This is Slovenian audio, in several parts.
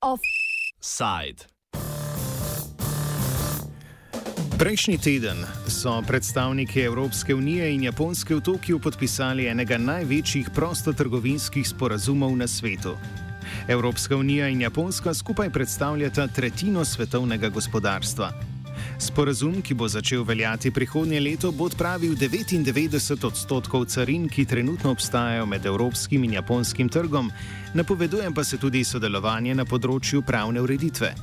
Offside. Prejšnji teden so predstavniki Evropske unije in Japonske v Tokiu podpisali enega največjih prostotrgovinskih sporazumov na svetu. Evropska unija in Japonska skupaj predstavljata tretjino svetovnega gospodarstva. Sporazum, ki bo začel veljati prihodnje leto, bo odpravil 99 odstotkov carin, ki trenutno obstajajo med evropskim in japonskim trgom, napoveduje pa se tudi sodelovanje na področju pravne ureditve.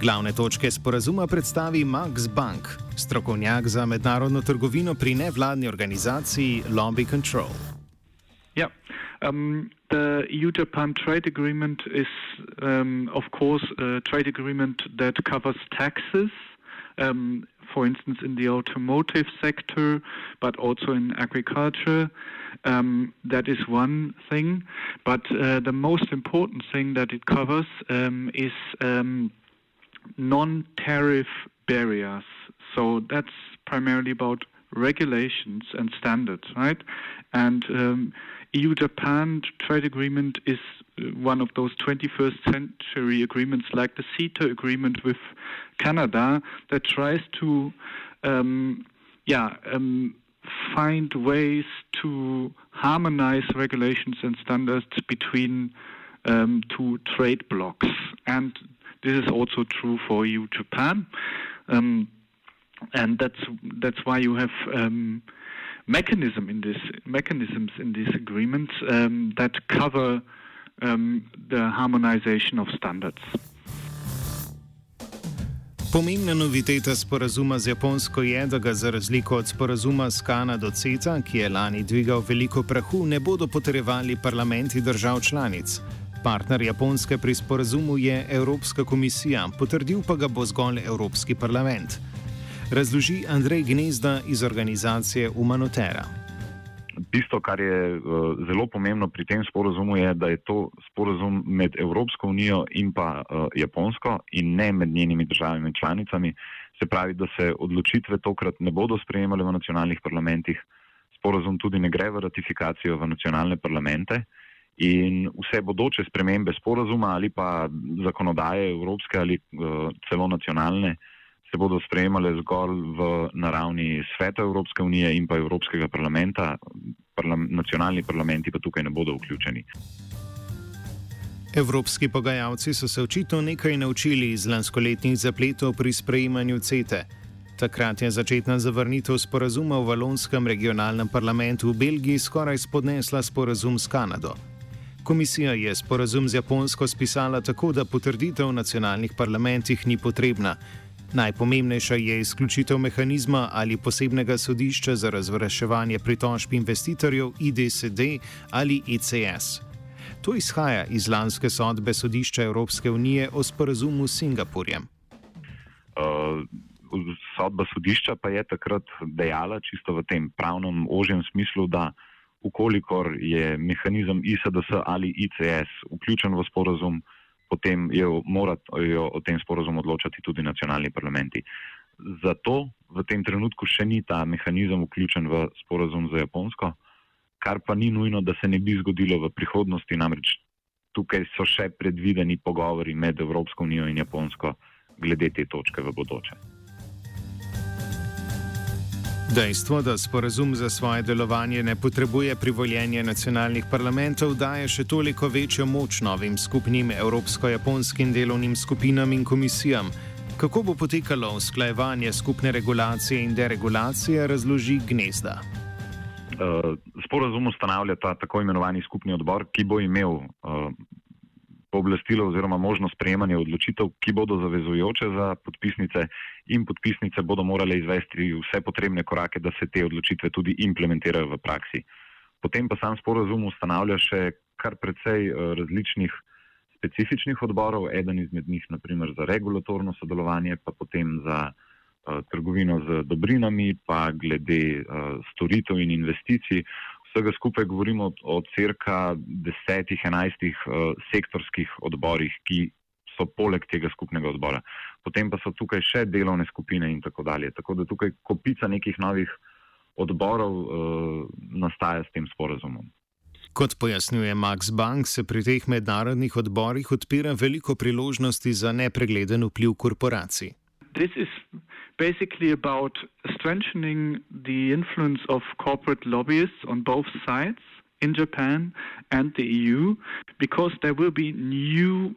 Glavne točke sporazuma predstavi Max Bank, strokovnjak za mednarodno trgovino pri nevladni organizaciji Lobby Control. Yeah. Um, the EU-Japan trade agreement is, um, of course, a trade agreement that covers taxes, um, for instance, in the automotive sector, but also in agriculture. Um, that is one thing. But uh, the most important thing that it covers um, is um, non tariff barriers. So that's primarily about regulations and standards, right? And um, EU Japan trade agreement is uh, one of those 21st century agreements like the CETA agreement with Canada that tries to, um, yeah, um, find ways to harmonize regulations and standards between um, two trade blocks. And this is also true for EU Japan. Um, and that's that's why you have um, mechanism in this mechanisms in these agreements um, that cover um, the harmonization of standards. Pomembna noviteta sporazuma z Japonsko je, da ga za razliko od sporazuma s Kanado CETA, ki je lani dvigal veliko prahu, ne bodo potrjevali parlamenti držav članic. Partner Japonske pri sporazumu je Evropska komisija, potrdil pa ga bo zgolj Evropski parlament razloži Andrej Gnezda iz organizacije Humanotera. Tisto, kar je uh, zelo pomembno pri tem sporozumu, je, da je to sporozum med Evropsko unijo in pa uh, Japonsko in ne med njenimi državami članicami. Se pravi, da se odločitve tokrat ne bodo sprejemale v nacionalnih parlamentih, sporozum tudi ne gre v ratifikacijo v nacionalne parlamente in vse bodoče spremembe sporozuma ali pa zakonodaje evropske ali uh, celo nacionalne uh, se bodo sprejemale zgolj v naravni sveta Evropske unije in pa Evropskega parlamenta, parlam, nacionalni parlamenti pa tukaj ne bodo vključeni. Evropski pogajalci so se očitno nekaj naučili iz lanskoletnih zapletov pri sprejemanju CETE. Takrat je začetna zavrnitev sporazuma v Valonskem regionalnem parlamentu v Belgiji skoraj spodnesla sporazum s Kanado. Komisija je sporazum z Japonsko spisala tako, da potrditev v nacionalnih parlamentih ni potrebna. Najpomembnejša je izključitev mehanizma ali posebnega sodišča za razvrševanje pritožb investitorjev IDSD ali ICS. To izhaja iz lanske sodbe sodišča Evropske unije o sporazumu s Singapurjem. Uh, sodba sodišča pa je takrat dejala, čisto v tem pravnem ožjem smislu, da ukolikor je mehanizem ISDS ali ICS vključen v sporazum, uh, potem je morajo o tem sporozumu odločati tudi nacionalni parlamenti. Zato v tem trenutku še ni ta mehanizem vključen v sporozum za Japonsko, kar pa ni nujno, da se ne bi zgodilo v prihodnosti, namreč tukaj so še predvideni pogovori med Evropsko unijo in Japonsko glede te točke v bodoče. Dejstvo, da sporazum za svoje delovanje ne potrebuje privoljenja nacionalnih parlamentov, daje še toliko večjo moč novim skupnim evropsko-japonskim delovnim skupinam in komisijam. Kako bo potekalo usklajevanje skupne regulacije in deregulacije, razloži Gnezda. Uh, sporazum ustanavlja ta tako imenovani skupni odbor, ki bo imel uh, pooblastilo oziroma možnost sprejemanja odločitev, ki bodo zavezujoče za podpisnice in podpisnice bodo morale izvesti vse potrebne korake, da se te odločitve tudi implementirajo v praksi. Potem pa sam sporozum ustanavlja še kar precej eh, različnih specifičnih odborov, eden izmed njih naprimer za regulatorno sodelovanje, pa potem za uh, trgovino z dobrinami, pa glede uh, storitev in investicij vsega skupaj govorimo o crka desetih, enajstih uh, sektorskih odborih, ki so poleg tega skupnega odbora. Potem pa so tukaj še delovne skupine in tako dalje. Tako da tukaj kopica nekih novih odborov nastaja s tem sporazumom. Kot pojasnjuje Max Bank, se pri teh mednarodnih odborih odpira veliko priložnosti za nepregleden vpliv korporacij. This is basically about strengthening the influence of corporate lobbyists on both sides in Japan and the EU because there will be new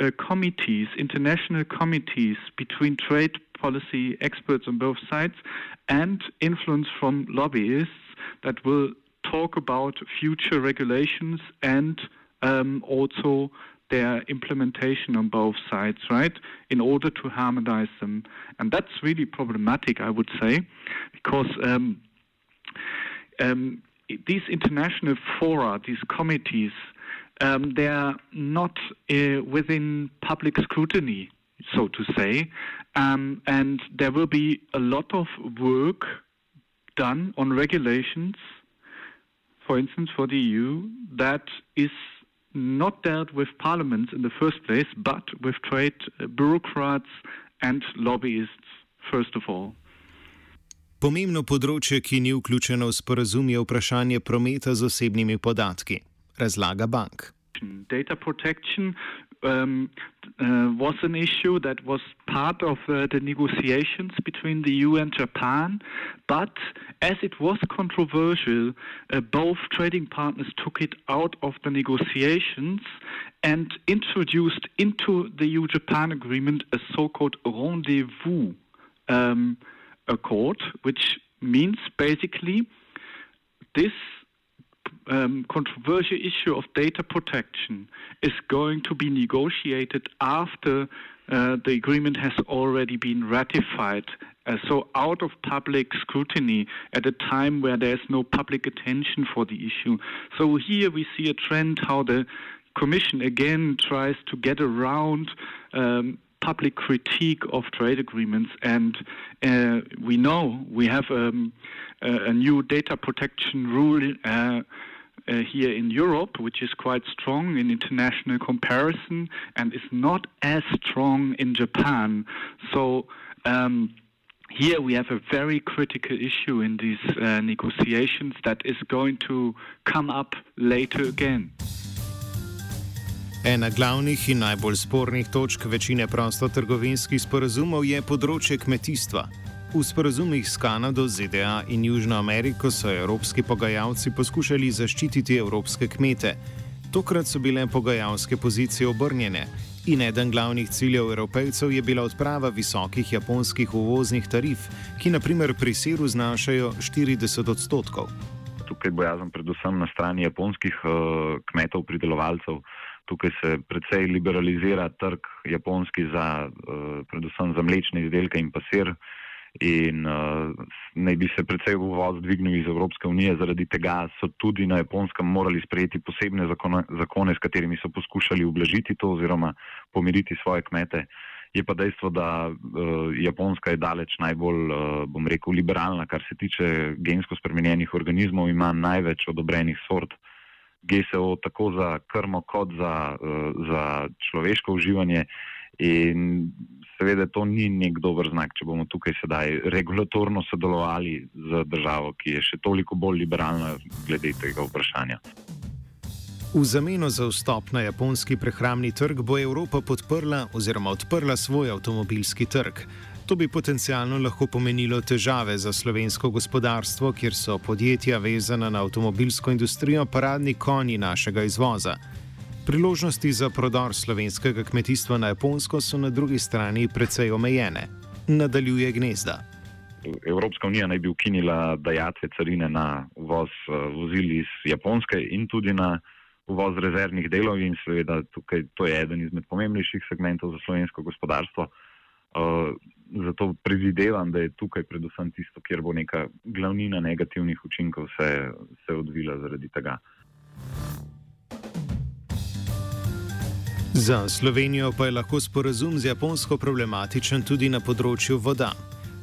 uh, committees, international committees between trade policy experts on both sides and influence from lobbyists that will talk about future regulations and um, also their implementation on both sides, right, in order to harmonize them. And that's really problematic, I would say, because um, um, these international fora, these committees, um, they are not uh, within public scrutiny, so to say, um, and there will be a lot of work done on regulations, for instance, for the EU, that is not dealt with parliaments in the first place, but with trade uh, bureaucrats and lobbyists, first of all. Pomembno področje, ki ni vključeno v sporazum, je vprašanje prometa z osebnimi podatki, razlaga bank. Data protection um, uh, was an issue that was part of uh, the negotiations between the EU and Japan, but as it was controversial, uh, both trading partners took it out of the negotiations and introduced into the EU Japan agreement a so called rendezvous um, accord, which means basically this um, controversial issue of data protection is going to be negotiated after uh, the agreement has already been ratified. Uh, so, out of public scrutiny at a time where there's no public attention for the issue. So, here we see a trend how the Commission again tries to get around. Um, public critique of trade agreements, and uh, we know we have um, a, a, new data protection rule uh, uh, here in Europe, which is quite strong in international comparison and is not as strong in Japan. So. Um, here we have a very critical issue in these uh, negotiations that is going to come up later again. Ena glavnih in najbolj spornih točk večine prostotrgovinskih sporazumov je področje kmetijstva. V sporazumih s Kanado, ZDA in Južno Ameriko so evropski pogajalci poskušali zaščititi evropske kmete. Tokrat so bile pogajalske pozicije obrnjene in eden glavnih ciljev evropejcev je bila odprava visokih japonskih uvoznih tarif, ki naprimer pri siru znašajo 40 odstotkov. Tukaj bo jaz predvsem na strani japonskih uh, kmetov, pridelovalcev. Tukaj se precej liberalizira trg japonski za, uh, predvsem za mlečne izdelke in pa sir. Uh, in uh, naj bi se predvsej uvoz dvignil iz Evropske unije. Zaradi tega so tudi na Japonskem morali sprejeti posebne zakone, zakone, s katerimi so poskušali ublažiti to oziroma pomiriti svoje kmete. Je pa dejstvo, da uh, Japonska je daleč najbolj, uh, bom rekel, liberalna, kar se tiče gensko spremenjenih organizmov, ima največ odobrenih sort GSO, tako za krmo, kot za, uh, za človeško uživanje. In seveda to ni nek dober znak, če bomo tukaj sedaj regulatorno sodelovali z državo, ki je še toliko bolj liberalna glede tega vprašanja. V zameno za vstop na japonski prehrambni trg bo Evropa podprla oziroma odprla svoj avtomobilski trg. To bi potencialno lahko pomenilo težave za slovensko gospodarstvo, kjer so podjetja vezana na avtomobilsko industrijo paradni konji našega izvoza. Priložnosti za prodor slovenskega kmetijstva na Japonsko so na drugi strani precej omejene. Nadaljuje gnezda. Evropska unija naj bi ukinila dajatve carine na uvoz eh, vozil iz Japonske in tudi na uvoz rezervnih delov in seveda tukaj to je eden izmed pomembnejših segmentov za slovensko gospodarstvo. Uh, zato predvidevam, da je tukaj predvsem tisto, kjer bo neka glavnina negativnih učinkov se, se odvila zaradi tega. Za Slovenijo pa je lahko sporazum z Japonsko problematičen tudi na področju voda.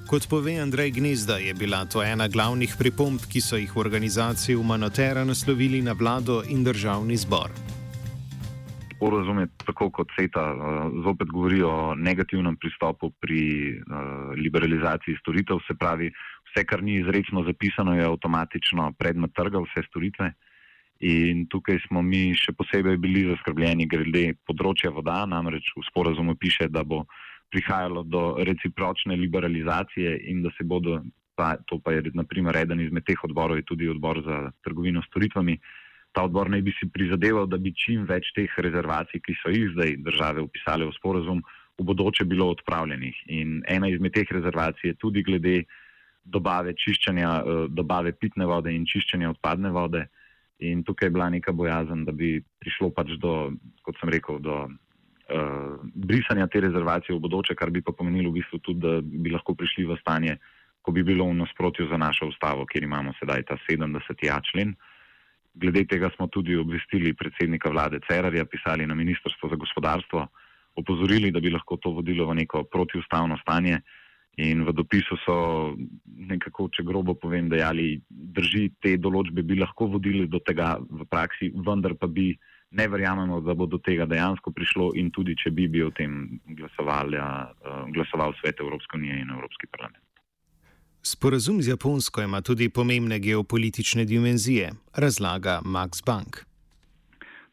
Kot pove Andrej Gnezda, je bila to ena glavnih pripomb, ki so jih v organizaciji Humanotera naslovili na vlado in državni zbor. Sporazum je tako kot CETA, eh, zopet govori o negativnem pristopu pri eh, liberalizaciji storitev, se pravi, vse, kar ni izrecno zapisano, je avtomatično predmet trga, vse storitve. In tukaj smo mi še posebej bili zaskrbljeni glede področja voda, namreč v sporazumu piše, da bo prihajalo do recipročne liberalizacije in da se bodo, pa, to pa je naprimer eden izmed teh odborov, je tudi odbor za trgovino s storitvami, ta odbor naj bi si prizadeval, da bi čim več teh rezervacij, ki so jih zdaj države upisale v sporazum, v bodoče bilo odpravljenih. In ena izmed teh rezervacij je tudi glede dobave čiščenja, eh, dobave pitne vode in čiščenja odpadne vode. In tukaj je bila neka bojazen, da bi prišlo pač do, kot sem rekel, do uh, brisanja te rezervacije v bodoče, kar bi pa pomenilo v bistvu tudi, da bi lahko prišli v stanje, ko bi bilo v nasprotju za našo ustavo, kjer imamo sedaj ta 70. člen. Glede tega smo tudi obvestili predsednika vlade Cerarja, pisali na Ministrstvo za gospodarstvo, opozorili, da bi lahko to vodilo v neko protiustavno stanje. In v dopisu so nekako, če grobo povem, dejali, drži te določbe bi lahko vodili do tega v praksi, vendar pa bi ne verjamemo, da bo do tega dejansko prišlo in tudi, če bi bil o tem glasoval, ja, glasoval svet Evropske unije in Evropski parlament. Sporazum z Japonsko ima tudi pomembne geopolitične dimenzije, razlaga Max Bank.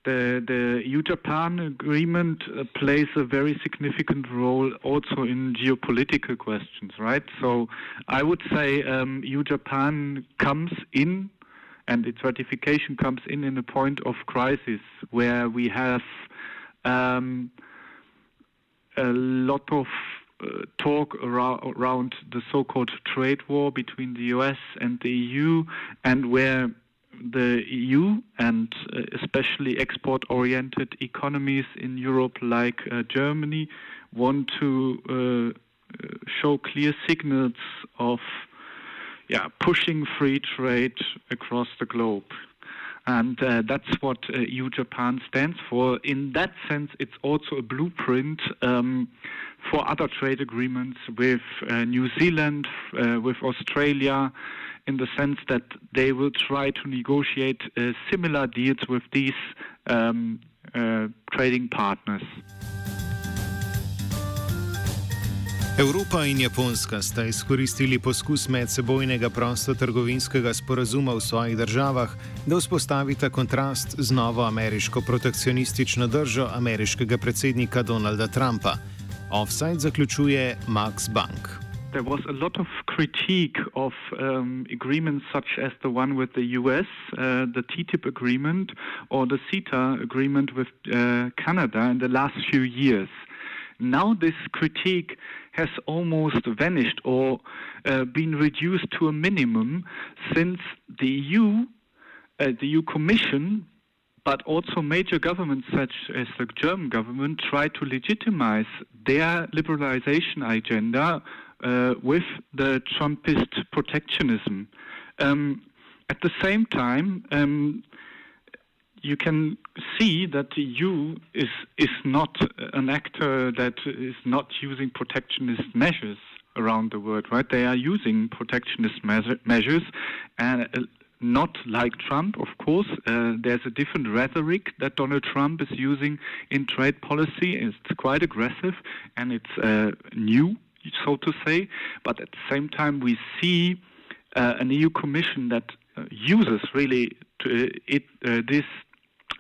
The the EU-Japan agreement uh, plays a very significant role also in geopolitical questions, right? So I would say um, EU-Japan comes in, and its ratification comes in in a point of crisis where we have um, a lot of uh, talk around, around the so-called trade war between the US and the EU, and where the EU and uh, especially export oriented economies in Europe, like uh, Germany, want to uh, show clear signals of yeah, pushing free trade across the globe. And uh, that's what uh, EU Japan stands for. In that sense, it's also a blueprint um, for other trade agreements with New Zealand, with Australia, in the sense that they will try to negotiate uh, similar deals with these um, uh, trading partners. Evropa in Japonska sta izkoristili poskus medsebojnega prostotrgovinskega sporazuma v svojih državah, da vzpostavita kontrast z novo ameriško protekcionistično držo ameriškega predsednika Donalda Trumpa. Offside zaključuje Max Bank. there was a lot of critique of um, agreements such as the one with the US, uh, the TTIP agreement, or the CETA agreement with uh, Canada in the last few years. Now, this critique has almost vanished or uh, been reduced to a minimum since the EU, uh, the EU Commission, but also major governments such as the German government try to legitimize their liberalization agenda uh, with the Trumpist protectionism. Um, at the same time, um, you can see that the EU is is not an actor that is not using protectionist measures around the world. Right? They are using protectionist measure, measures, and uh, not like Trump, of course. Uh, there's a different rhetoric that Donald Trump is using in trade policy. It's quite aggressive and it's uh, new so to say. But at the same time, we see uh, an EU Commission that uh, uses really to, uh, it, this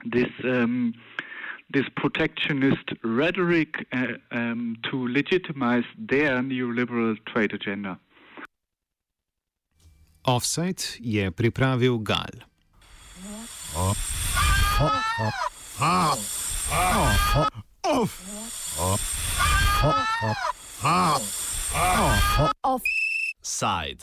this um, this protectionist rhetoric uh, um, to legitimize their neoliberal trade agenda. Offside je pripravil Gal. Offside.